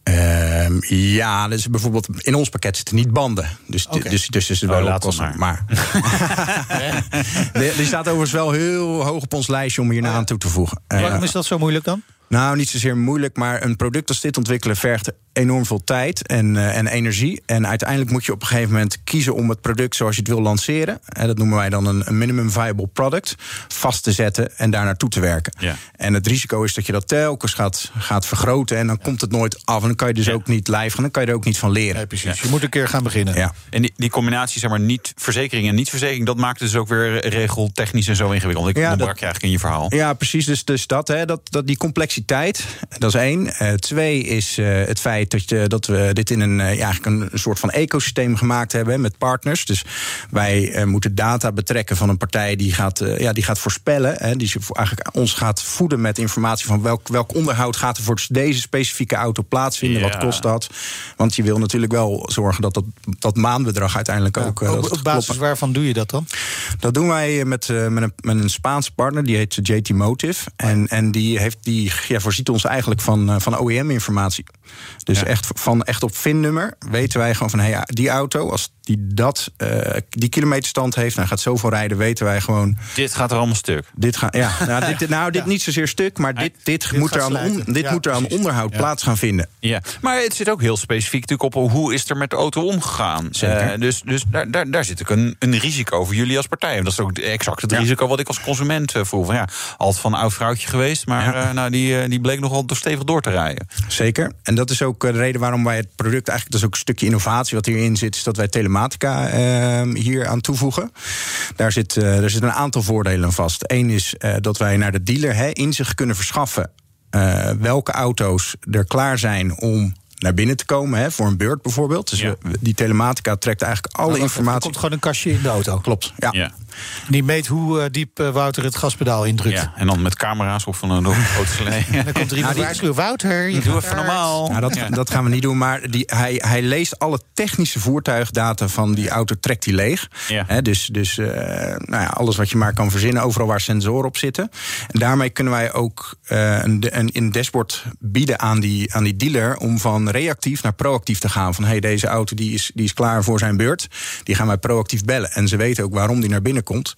Ehm, ja, dus bijvoorbeeld in ons pakket zitten niet banden. Dus, Oké. dus, dus is het Oh, wel kosten. het Maar. Die- Die staat overigens wel heel hoog op ons lijstje om hier naar aan toe te voegen. Eh, Waarom is dat zo moeilijk dan? Nou, niet zozeer moeilijk, maar een product als dit ontwikkelen vergt enorm veel tijd en, eh, en energie. En uiteindelijk moet je op een gegeven moment kiezen om het product zoals je het wil lanceren. En dat noemen wij dan een, een minimum viable product. Vast te zetten en daar naartoe te werken. Ja. En het risico is dat je dat telkens gaat, gaat vergroten. En dan komt het nooit af. En dan kan je dus ook niet live gaan. Dan kan je er ook niet van leren. Nee, precies. Je moet een keer gaan beginnen. Ja. En die, die combinatie, zeg maar, niet verzekering en niet verzekering, dat maakt het dus ook weer regeltechnisch en zo ingewikkeld. Ik Ja, dat- je eigenlijk in je verhaal. Ja, precies. Dus, dus dat, hè, dat, dat, die complexiteit, dat is één. Eh, twee is eh, het feit dat, je, dat we dit in een, eh, eigenlijk een, soort van ecosysteem gemaakt hebben met partners. Dus wij moeten data betrekken van een partij die gaat, ja, die gaat voorspellen. Hè, die eigenlijk ons gaat voeden met informatie van welk, welk onderhoud gaat er voor deze specifieke auto plaatsvinden. Ja. Wat kost dat? Want je wil natuurlijk wel zorgen dat dat, dat maandbedrag uiteindelijk ook. Op, op basis klopt. waarvan doe je dat dan? Dat doen wij met, met, een, met een Spaanse partner, die heet JT Motive. En, en die, heeft, die ja, voorziet ons eigenlijk van, eh, van OEM-informatie. Dus Ja. echt, van, echt op VIN-nummer weten wij gewoon van... Hey, die auto, als die dat, eh, die kilometerstand heeft... en gaat zoveel rijden, weten wij gewoon... Dit gaat er allemaal stuk. Dit gaat, ja, nou, dit, nou, dit niet zozeer stuk, maar dit, dit, moet, er aan, on- dit Ja, moet er aan precies. onderhoud Ja. plaats gaan vinden. Ja, maar het zit ook heel specifiek natuurlijk op hoe is er met de auto omgegaan. Zeker. Eh, dus dus daar, daar, daar zit ook een, een risico voor jullie als partij. En dat is ook exact het Ja. risico wat ik als consument eh, voel. Van, ja, altijd van een oud vrouwtje geweest, maar Ja. eh, nou, die, die bleek nogal door stevig door te rijden. Zeker. En dat is ook de reden waarom wij het product eigenlijk, dat is ook een stukje innovatie wat hierin zit, is dat wij telematica eh, hier aan toevoegen. Daar zit, eh, er zitten een aantal voordelen aan vast. Eén is eh, dat wij naar de dealer hè, inzicht kunnen verschaffen eh, welke auto's er klaar zijn om naar binnen te komen, hè, voor een beurt bijvoorbeeld. Dus Ja. die telematica trekt eigenlijk alle Er informatie. komt gewoon een kastje in de auto. Klopt, ja. Ja. Die meet hoe eh, diep eh, Wouter het gaspedaal indrukt. ja. En dan met camera's of van een grote slee. En dan komt er iemand die- waarschuwen. Wouter, je Doe gaat even normaal. Nou, dat, Ja. dat gaan we niet doen. Maar die, hij, hij leest alle technische voertuigdata van die auto, trekt hij leeg. Ja. Hè, dus dus eh, nou ja, alles wat je maar kan verzinnen, overal waar sensoren op zitten. En daarmee kunnen wij ook eh, een, een, een dashboard bieden aan die, aan die dealer om van reactief naar proactief te gaan. Van hey, deze auto die is, die is klaar voor zijn beurt. Die gaan wij proactief bellen. En ze weten ook waarom die naar binnen komt.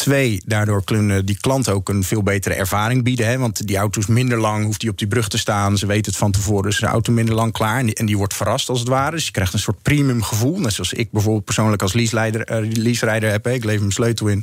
Twee, daardoor kunnen die klanten ook een veel betere ervaring bieden. Hè, want die auto is minder lang, hoeft die op die brug te staan. Ze weten het van tevoren, dus de auto minder lang klaar. En die, en die wordt verrast als het ware. Dus je krijgt een soort premium gevoel. Net zoals ik bijvoorbeeld persoonlijk als leaseleider, eh, leaserijder heb. hè. Ik lever mijn sleutel in.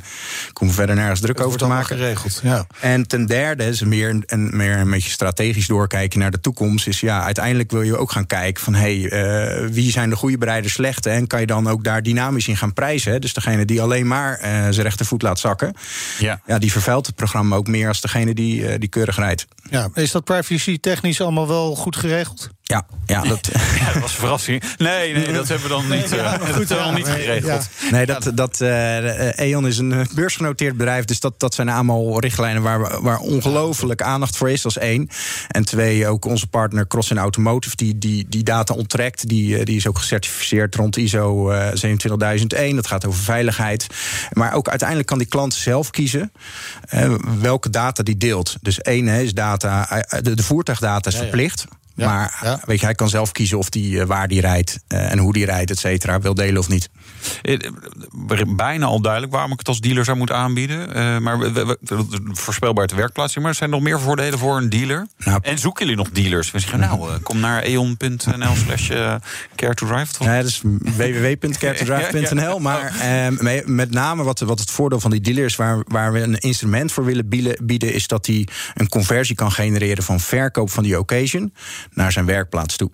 Ik hoef er verder nergens druk Het over te maken. geregeld. Ja. En ten derde is meer een- meer een beetje strategisch doorkijken naar de toekomst. Is ja, uiteindelijk wil je ook gaan kijken van hey, eh, wie zijn de goede bereiders slechte? En kan je dan ook daar dynamisch in gaan prijzen? Hè? Dus degene die alleen maar eh, zijn rechtervoet laat zakken, Ja. ja, die vervuilt het programma ook meer als degene die, eh, die keurig rijdt. Ja. Is dat privacy technisch allemaal wel goed geregeld? Ja, ja, dat, Ja, dat was een verrassing. Nee, nee, dat hebben we dan niet, eh, dat hebben we dan niet geregeld. nee, dat, dat, eh, eh, E.ON is een beursgenoteerd bedrijf. Dus dat, dat zijn allemaal richtlijnen waar, we- waar ongelooflijk aandacht voor is. Dat is één. En twee, ook onze partner Cross in Automotive, die, die, die data onttrekt. Die, die is ook gecertificeerd rond ISO eh, 27001. Dat gaat over veiligheid. Maar ook uiteindelijk kan die klant zelf kiezen welke data die deelt. Dus één hè, is data, de, de voertuigdata is Ja, ja. verplicht. Ja, maar ja. weet je, hij kan zelf kiezen of die, eh, waar die rijdt eh, en hoe die rijdt, et cetera, wil delen of niet. Eh, Bijna al duidelijk waarom ik het als dealer zou moeten aanbieden. Maar we, we, we- voorspelbaar te werkplaatsing. Maar er zijn nog meer voordelen voor een dealer. Nou- en zoeken jullie nog dealers? We zeggen, nou, kom naar eon.nl slash care to drive. Nee, dat is www.caretodrive.nl. Maar eh, me- met name wat, wat het voordeel van die dealers, waar, waar we een instrument voor willen bieden, bieden, is dat hij een conversie kan genereren van verkoop van die occasion naar zijn werkplaats toe.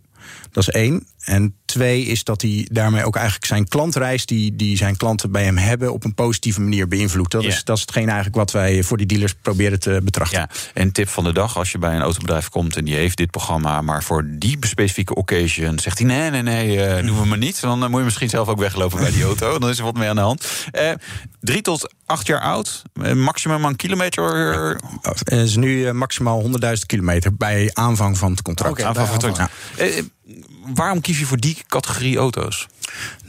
Dat is één. En twee is dat hij daarmee ook eigenlijk zijn klantreis, die, die zijn klanten bij hem hebben, op een positieve manier beïnvloedt. Dat, Ja. is, dat is hetgeen eigenlijk wat wij voor die dealers proberen te betrachten. Ja, en tip van de dag, als je bij een autobedrijf komt en die heeft dit programma, maar voor die specifieke occasion zegt hij: nee, nee, nee, eh, doen we maar niet. Dan eh, moet je misschien zelf ook weglopen bij die auto. Dan is er wat mee aan de hand. Eh, drie tot acht jaar oud, maximum aan kilometer. Het is nu maximaal 100.000 kilometer bij aanvang van het contract. Oké, aanvang van het Ja. Eh, waarom kies je voor die categorie auto's?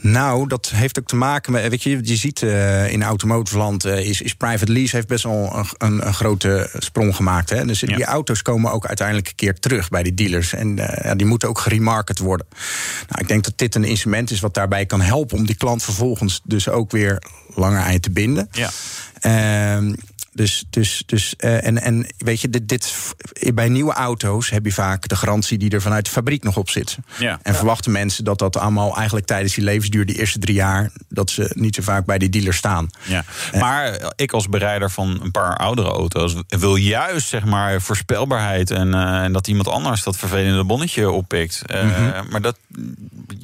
Nou, dat heeft ook te maken met. Weet je, je ziet eh, in automotive land eh, is, is private lease heeft best wel een, een, een grote sprong gemaakt. Hè? Dus die auto's komen ook uiteindelijk een keer terug bij die dealers. En ja, die moeten ook geremarket worden. Nou, ik denk dat dit een instrument is wat daarbij kan helpen om die klant vervolgens dus ook weer langer aan je te binden. Ja. Dus, dus, dus eh, en, en weet je, dit, dit, bij nieuwe auto's heb je vaak de garantie die er vanuit de fabriek nog op zit. Ja. En verwachten mensen dat dat allemaal eigenlijk tijdens die levensduur, die eerste drie jaar, dat ze niet zo vaak bij die dealer staan. Ja. Maar ik als bereider van een paar oudere auto's wil juist zeg maar voorspelbaarheid en, eh, en dat iemand anders dat vervelende bonnetje oppikt. Eh, Mhm. Maar dat,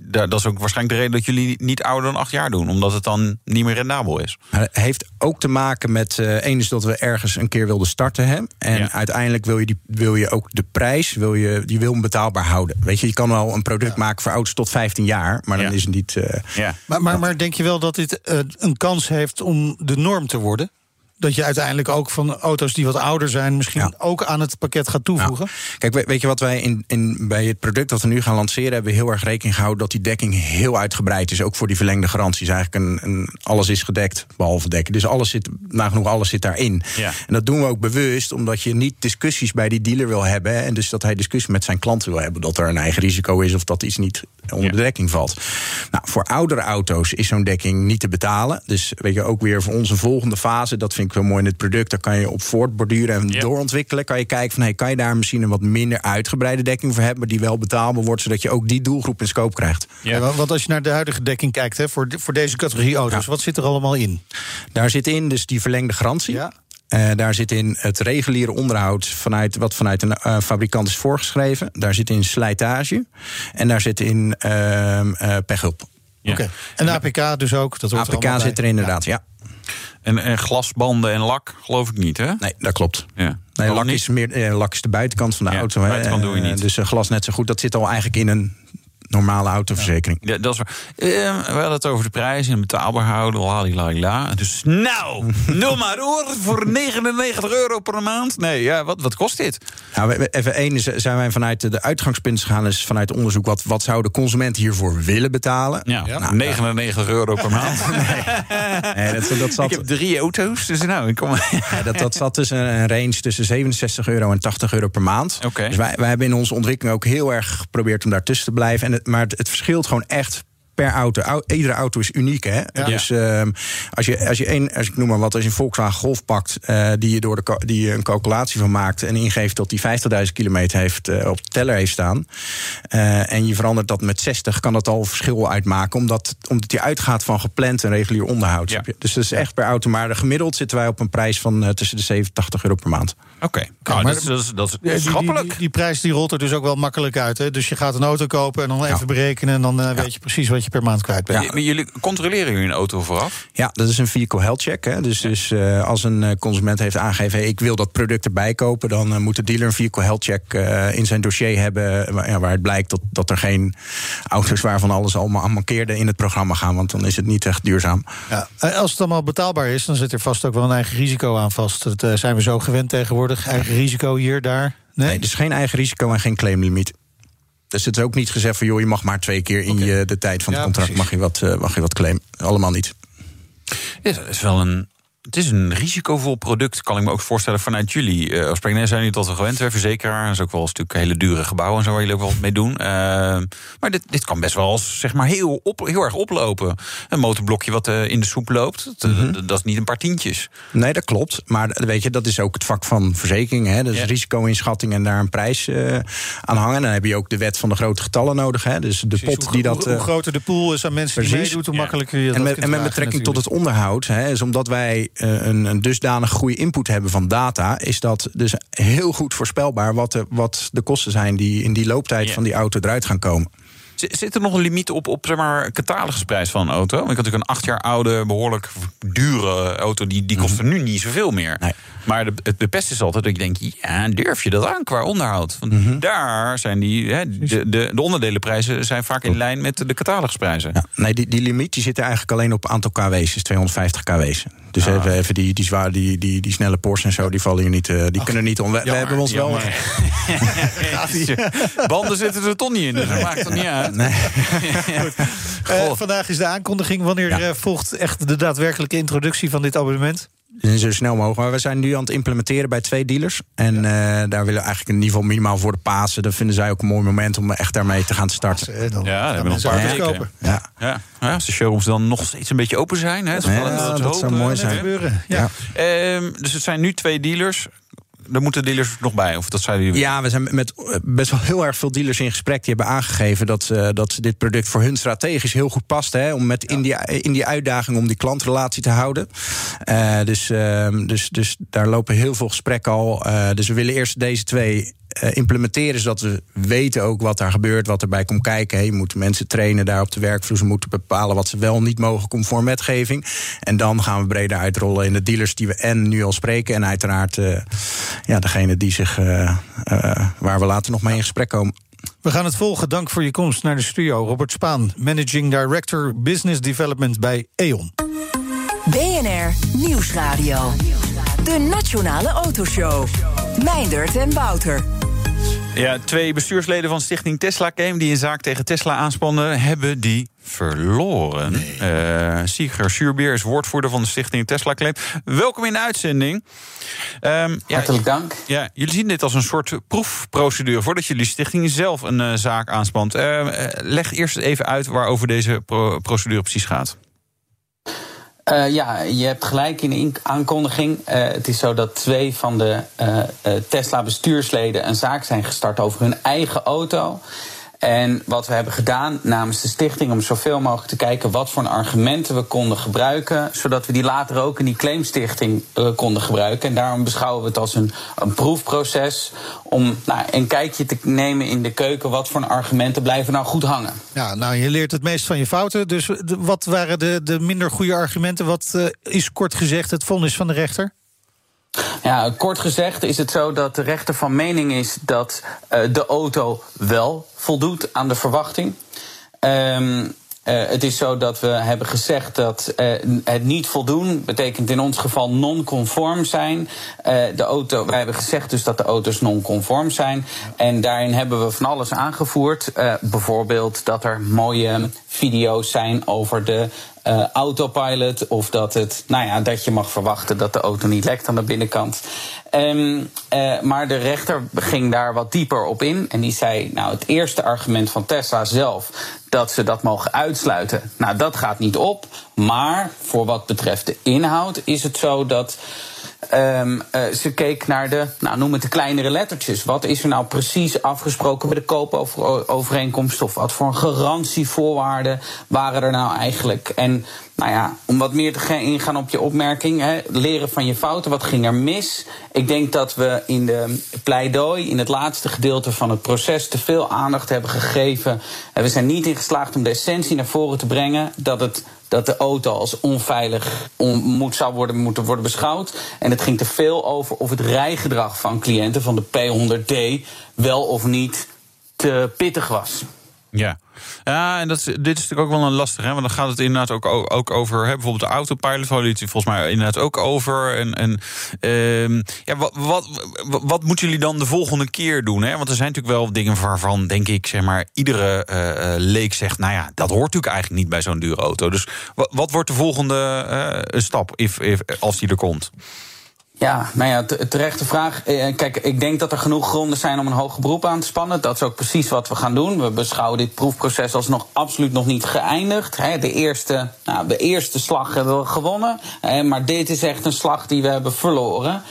da- dat is ook waarschijnlijk de reden dat jullie niet ouder dan acht jaar doen, omdat het dan niet meer rendabel is. Heeft ook te maken met. eh één is dat we ergens een keer wilden starten. Hè? En Ja. uiteindelijk wil je, die, wil je ook de prijs wil je, die wil hem betaalbaar houden. Weet je, je kan wel een product maken voor auto's tot 15 jaar. Maar dan Ja. is het niet. eh, Ja. Maar, maar, maar denk je wel dat dit eh, een kans heeft om de norm te worden? Dat je uiteindelijk ook van auto's die wat ouder zijn, misschien Ja. ook aan het pakket gaat toevoegen? Kijk, we- weet je wat wij in, in, bij het product dat we nu gaan lanceren... hebben we heel erg rekening gehouden dat die dekking heel uitgebreid is. Ook voor die verlengde garanties. Eigenlijk een, een, alles is gedekt, behalve dekken. Dus alles zit, nagenoeg alles zit daarin. Ja. En dat doen we ook bewust, omdat je niet discussies bij die dealer wil hebben. hè, En dus dat hij discussie met zijn klanten wil hebben. Dat er een eigen risico is of dat iets niet onder de dekking valt. Nou, voor oudere auto's is zo'n dekking niet te betalen. Dus weet je, ook weer voor ons een volgende fase. Dat vind ik wel mooi in het product. Daar kan je op voortborduren en doorontwikkelen. Kan je kijken van, hey, kan je daar misschien een wat minder uitgebreide dekking voor hebben... maar die wel betaalbaar wordt, zodat je ook die doelgroep in scope krijgt. Ja. Ja, want als je naar de huidige dekking kijkt hè, voor, de- voor deze categorie auto's, Ja. wat zit er allemaal in? Daar zit in dus die verlengde garantie. Ja. Eh, daar zit in het reguliere onderhoud vanuit, wat vanuit een eh, fabrikant is voorgeschreven. Daar zit in slijtage. En daar zit in ehm eh pechhulp. Ja. Oké. En de APK dus ook? Dat er APK allemaal zit er inderdaad, ja. En, en glasbanden en lak, geloof ik niet, hè? Nee, dat klopt. Ja. Nee, lak is, meer, eh, lak is de buitenkant van de Ja, auto. hè. buitenkant doe je Eh, niet. Dus eh, glas net zo goed. Dat zit al eigenlijk in een normale autoverzekering. Ja, dat is waar. Eh, we hadden het over de prijs en betaalbaar houden. Lalila. Dus nou, nul maar hoor. Voor 99 euro per maand. Nee, ja, wat, wat kost dit? Nou, even één zijn wij vanuit de- uitgangspunt gegaan, is vanuit onderzoek wat, wat zou de consument hiervoor willen betalen. Ja, Nou, 99 euro per maand. Nee, dat, dat, zat, Ik heb drie auto's, dus nou, ik kom... ja, dat, dat zat tussen een range tussen 67 euro en 80 euro per maand. Oké. Dus wij, wij hebben in onze ontwikkeling ook heel erg geprobeerd om daartussen te blijven. En maar het, het verschilt gewoon echt per auto. Au- Iedere auto is uniek, hè? Dus ehm, als, je, als je één, als ik noem maar wat, als je een Volkswagen Golf pakt, eh, die je door de die je een calculatie van maakt en ingeeft dat die 50.000 kilometer heeft eh, op de teller heeft staan, eh, en je verandert dat met 60, kan dat al verschil uitmaken, omdat, omdat die uitgaat van gepland en regulier onderhoud. Ja. je? Dus dat is echt per auto. Maar gemiddeld zitten wij op een prijs van tussen de 7 en 80 euro per maand. Oké, nou, maar- dat, is- dat, is- die, die, schappelijk. die, die prijs die rolt er dus ook wel makkelijk uit. Hè? Dus je gaat een auto kopen en dan even berekenen... en dan eh, weet je precies wat je per maand kwijt bent. Ja. Maar jullie controleren jullie een auto vooraf? Ja, dat is een vehicle health check. Hè. Dus, dus eh, als een eh, consument heeft aangegeven... Hey, ik wil dat product erbij kopen... dan moet de dealer een vehicle health check eh, in zijn dossier hebben... Waar, ja, waar het blijkt dat, dat er geen auto's waarvan alles allemaal aan mankeerde... in het programma gaan, want dan is het niet echt duurzaam. Ja. Als het allemaal betaalbaar is, dan zit er vast ook wel een eigen risico aan vast. Dat zijn we zo gewend tegenwoordig. Eigen risico hier, daar. Nee, Nee, dus geen eigen risico en geen claimlimiet. Dus het is ook niet gezegd van... joh, je mag maar twee keer in je, de tijd van het contract... Mag, je wat, eh, mag je wat claimen. Allemaal niet. Ja, het is wel een. Het is een risicovol product, kan ik me ook voorstellen vanuit jullie. Eh als zijn jullie tot we gewend, hè, verzekeraar. Dat is ook wel een stuk hele dure gebouwen en zo waar jullie ook wel wat mee doen. Eh, maar dit, dit kan best wel eens, zeg maar heel, op, heel erg oplopen. Een motorblokje wat eh, in de soep loopt, dat, Mhm. dat- dat is niet een paar tientjes. Nee, dat klopt. Maar weet je, dat is ook het vak van verzekeringen. Hè? Dus Ja. risico-inschatting en daar een prijs eh, aan hangen. Dan heb je ook de wet van de grote getallen nodig. Hè? Dus de Precies. pot hoe, die dat. hoe, hoe groter de pool is aan mensen die meedoet... hoe Ja. makkelijker je dat en met, kunt en met betrekking tot het onderhoud, hè, is omdat wij een, een dusdanig goede input hebben van data, is dat dus heel goed voorspelbaar wat de, wat de kosten zijn die in die looptijd van die auto eruit gaan komen. Zit er nog een limiet op, op zeg maar, catalogusprijs van een auto? Want ik had natuurlijk een acht jaar oude, behoorlijk dure auto... die, die kostte nu niet zoveel meer. Nee. Maar de, het, de pest is altijd dat je denkt... ja, durf je dat aan qua onderhoud? Want Mhm. daar zijn die... Hè, de, de, de onderdelenprijzen zijn vaak in lijn met de catalogusprijzen. Ja, nee, die, die limiet die zit er eigenlijk alleen op aantal kW's, dus 250 kW's. Dus even, even die, die, zwaar, die, die, die snelle Porsche en zo, die vallen hier niet, eh, die kunnen niet om. We, we hebben ons wel. Banden zitten er toch niet in, dus dat maakt het niet uit. Nee. Eh, vandaag is de aankondiging. Wanneer Ja. eh, volgt echt de daadwerkelijke introductie van dit abonnement? zo snel mogelijk. Maar we zijn nu aan het implementeren bij twee dealers. En eh, daar willen we eigenlijk in ieder geval minimaal voor de Pasen. Dat vinden zij ook een mooi moment om echt daarmee te gaan starten. Dan Ja, hebben we nog een paar kopen. Ja, Ja, ja, als de showrooms dan nog steeds een beetje open zijn. Hè, Ja, dat zou mooi zijn. gebeuren. Ja. Ja. Ehm, dus het zijn nu twee dealers. Er moeten dealers nog bij, of dat zeiden jullie? Ja, we zijn met eh, best wel heel erg veel dealers in gesprek. Die hebben aangegeven dat, eh, dat dit product voor hun strategisch heel goed past. Hè, om met in, die, in die uitdaging om die klantrelatie te houden. Eh, dus, ehm, dus, dus daar lopen heel veel gesprekken al. Eh, dus we willen eerst deze twee eh, implementeren, zodat we weten ook wat daar gebeurt, wat erbij komt kijken. Hey, je moet mensen trainen daar op de werkvloer. Ze moeten bepalen wat ze wel en niet mogen conform wetgeving. En dan gaan we breder uitrollen in de dealers die we en nu al spreken. En uiteraard eh, ja, degene die zich, eh, eh, waar we later nog mee in gesprek komen. We gaan het volgen. Dank voor je komst naar de studio. Robert Spaan, Managing Director Business Development bij E.ON. BNR Nieuwsradio. De Nationale Autoshow. Meindert en Wouter. Ja, twee bestuursleden van Stichting Tesla Game... die een zaak tegen Tesla aanspannen, hebben die verloren. Eh Sieger Suurbeer is woordvoerder van de Stichting Tesla Claim. Welkom in de uitzending. Ehm, ja, Hartelijk dank. Ja, jullie zien dit als een soort proefprocedure... voordat jullie stichting zelf een eh, zaak aanspant. Eh, eh, leg eerst even uit waarover deze pro- procedure precies gaat. Eh, ja, je hebt gelijk in de in- aankondiging. Eh, het is zo dat twee van de eh, Tesla-bestuursleden een zaak zijn gestart over hun eigen auto. En wat we hebben gedaan namens de stichting om zoveel mogelijk te kijken wat voor argumenten we konden gebruiken, zodat we die later ook in die claimstichting eh, konden gebruiken. En daarom beschouwen we het als een, een proefproces om nou, een kijkje te nemen in de keuken. Wat voor argumenten blijven nou goed hangen? Ja, nou, je leert het meest van je fouten. Dus wat waren de, de minder goede argumenten? Wat eh, is kort gezegd het vonnis van de rechter? Ja, kort gezegd is het zo dat de rechter van mening is dat eh, de auto wel voldoet aan de verwachting. Ehm, eh, het is zo dat we hebben gezegd dat eh, het niet voldoen betekent in ons geval non-conform zijn. De auto, wij hebben gezegd dus dat de auto's non-conform zijn. En daarin hebben we van alles aangevoerd. Bijvoorbeeld dat er mooie video's zijn over de eh, autopilot. Of dat, het, nou ja, dat je mag verwachten dat de auto niet lekt aan de binnenkant. Ehm, eh, maar de rechter ging daar wat dieper op in. En die zei, nou, het eerste argument van Tesla zelf... dat ze dat mogen uitsluiten, nou, dat gaat niet op. Maar voor wat betreft de inhoud is het zo dat... Ehm, eh, ze keek naar de, nou, noem het de kleinere lettertjes. Wat is er nou precies afgesproken bij de koopovereenkomst? Of wat voor garantievoorwaarden waren er nou eigenlijk? En nou ja, om wat meer te gaan ingaan op je opmerking, hè, leren van je fouten, wat ging er mis? Ik denk dat we in de pleidooi, in het laatste gedeelte van het proces, te veel aandacht hebben gegeven. En we zijn niet in geslaagd om de essentie naar voren te brengen dat het dat de auto als onveilig on, moet, zou worden, moeten worden beschouwd. En het ging te veel over of het rijgedrag van cliënten van de P100D wel of niet te pittig was. Ja, ja en dat is, dit is natuurlijk ook wel een lastig, hè? want dan gaat het inderdaad ook, ook over hè, bijvoorbeeld de autopilot, volgens mij inderdaad ook over. En, en ehm, ja, wat, wat, wat, moeten jullie dan de volgende keer doen? Hè? Want er zijn natuurlijk wel dingen waarvan, denk ik, zeg maar, iedere eh, leek zegt, nou ja, dat hoort natuurlijk eigenlijk niet bij zo'n dure auto. Dus wat, wat wordt de volgende eh, stap, if, if, als die er komt? Ja, nou ja, te- terechte vraag. Eh, Kijk, ik denk dat er genoeg gronden zijn om een hoger beroep aan te spannen. Dat is ook precies wat we gaan doen. We beschouwen dit proefproces als nog absoluut nog niet geëindigd. De eerste, nou, de eerste slag hebben we gewonnen. Maar dit is echt een slag die we hebben verloren.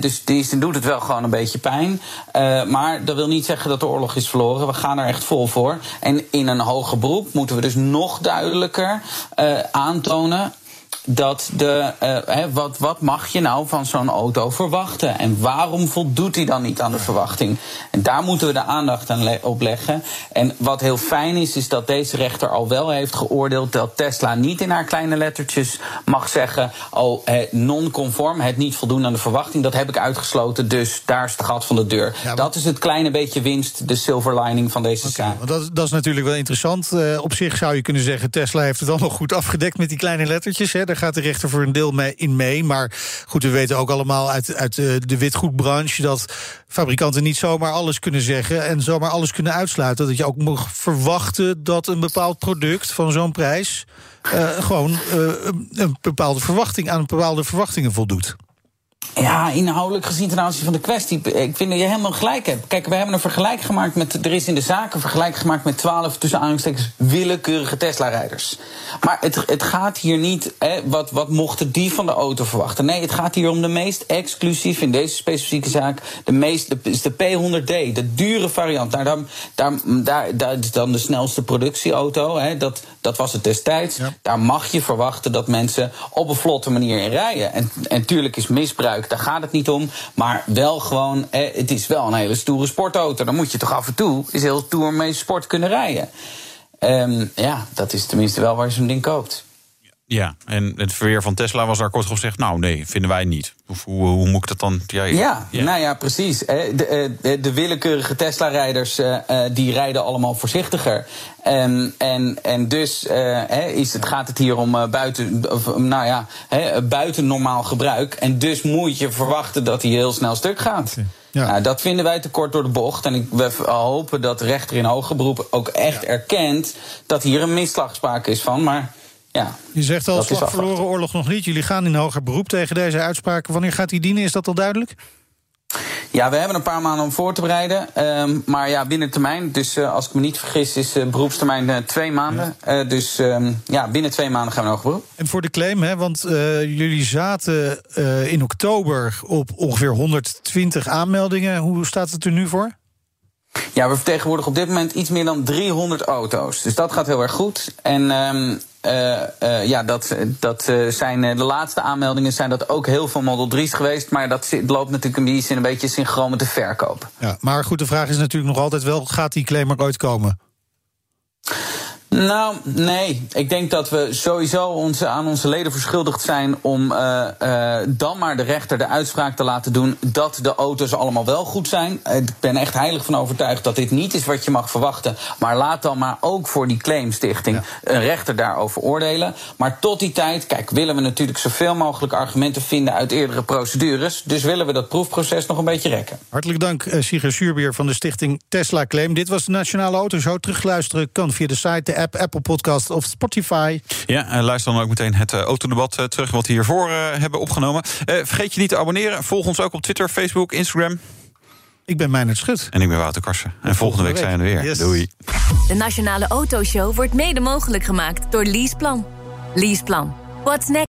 Dus die doet het wel gewoon een beetje pijn. Eh, Maar dat wil niet zeggen dat de oorlog is verloren. We gaan er echt vol voor. En in een hoger beroep moeten we dus nog duidelijker eh, aantonen dat de, eh, wat, wat mag je nou van zo'n auto verwachten? En waarom voldoet hij dan niet aan de verwachting? En daar moeten we de aandacht aan le- op leggen. En wat heel fijn is, is dat deze rechter al wel heeft geoordeeld dat Tesla niet in haar kleine lettertjes mag zeggen: Oh, eh, non-conform, het niet voldoen aan de verwachting. Dat heb ik uitgesloten, dus daar is het gat van de deur. dat is het kleine beetje winst, de silver lining van deze zaak. Dat is natuurlijk wel interessant. Eh, op zich zou je kunnen zeggen, Tesla heeft het allemaal goed afgedekt met die kleine lettertjes. Hè. Daar gaat de rechter voor een deel in mee. Maar goed, we weten ook allemaal uit, uit eh, de witgoedbranche dat fabrikanten niet zomaar alles kunnen zeggen en zomaar alles kunnen uitsluiten. Dat je ook mag verwachten dat een bepaald product van zo'n prijs uh, gewoon uh, een bepaalde verwachting aan bepaalde verwachtingen voldoet. Ja, inhoudelijk gezien ten aanzien van de kwestie. Ik vind dat je helemaal gelijk hebt. Kijk, we hebben een vergelijk gemaakt met. Er is in de zaak een vergelijk gemaakt met twaalf tussen aanhalingstekens willekeurige Tesla-rijders. Maar het, het gaat hier niet. Hè, wat, wat mochten die van de auto verwachten? Nee, het gaat hier om de meest exclusief in deze specifieke zaak. De meest. De, is de P100D, de dure variant. Nou, daar, daar, daar, daar is dan de snelste productieauto. Hè, dat, dat was het destijds. Daar mag je verwachten dat mensen op een vlotte manier in rijden. En, en tuurlijk is misbruik daar gaat het niet om. Maar wel gewoon, eh, het is wel een hele stoere sportauto. Dan moet je toch af en toe eens heel stoer mee sport kunnen rijden. Um, ja, dat is tenminste wel waar je zo'n ding koopt. Ja, en het verweer van Tesla was daar kort gezegd... nou nee, vinden wij niet. Of hoe, hoe moet ik dat dan... Ja, ja, ja. nou ja, precies. De, eh, de, de willekeurige Tesla-rijders uh, die rijden allemaal voorzichtiger. En, en, en dus uh, is het, gaat het hier om buiten, of, nou ja, buiten normaal gebruik. En dus moet je verwachten dat hij heel snel stuk gaat. Ja. Nou, dat vinden wij te kort door de bocht. En ik, we hopen dat de rechter in hoger beroep ook echt ja. erkent... dat hier een misslag sprake is van, maar... Ja, je zegt al, slag verloren oorlog nog niet. Jullie gaan in hoger beroep tegen deze uitspraken. Wanneer gaat die dienen? Is dat al duidelijk? Ja, we hebben een paar maanden om voor te bereiden. Um, maar ja, binnen termijn. Dus uh, als ik me niet vergis, is uh, beroepstermijn uh, twee maanden. Ja. dus um, ja, binnen twee maanden gaan we nog beroep. En voor de claim, hè, want jullie zaten in oktober op ongeveer 120 aanmeldingen. Hoe staat het er nu voor? Ja, we vertegenwoordigen op dit moment iets meer dan 300 auto's. Dus dat gaat heel erg goed. En um, uh, ja, dat, dat uh, zijn de laatste aanmeldingen zijn dat ook heel veel Model 3's geweest. Maar dat loopt natuurlijk een beetje synchroon met de verkoop. Ja, maar goed, de vraag is natuurlijk nog altijd wel: gaat die claim er ooit komen? Nou, nee. Ik denk dat we sowieso onze, aan onze leden verschuldigd zijn om uh, uh, dan maar de rechter de uitspraak te laten doen dat de auto's allemaal wel goed zijn. Ik ben echt heilig van overtuigd dat dit niet is wat je mag verwachten. Maar laat dan maar ook voor die claimstichting ja. een rechter daarover oordelen. Maar tot die tijd, kijk, willen we natuurlijk zoveel mogelijk argumenten vinden uit eerdere procedures. Dus willen we dat proefproces nog een beetje rekken. Hartelijk dank, Sigrid Suurbeer van de stichting Tesla Claim. Dit was de Nationale Autoshow. Terugluisteren kan via de site, de app Apple Podcast of Spotify. Ja, en luister dan ook meteen het uh, autodebat uh, terug wat we hiervoor uh, hebben opgenomen. vergeet je niet te abonneren. Volg ons ook op Twitter, Facebook, Instagram. Ik ben Meijnerd Schut. En ik ben Wouter Karsen. En volgende, week, week zijn we er weer. Yes. Doei. De Nationale Autoshow wordt mede mogelijk gemaakt door Leaseplan. Leaseplan. What's next?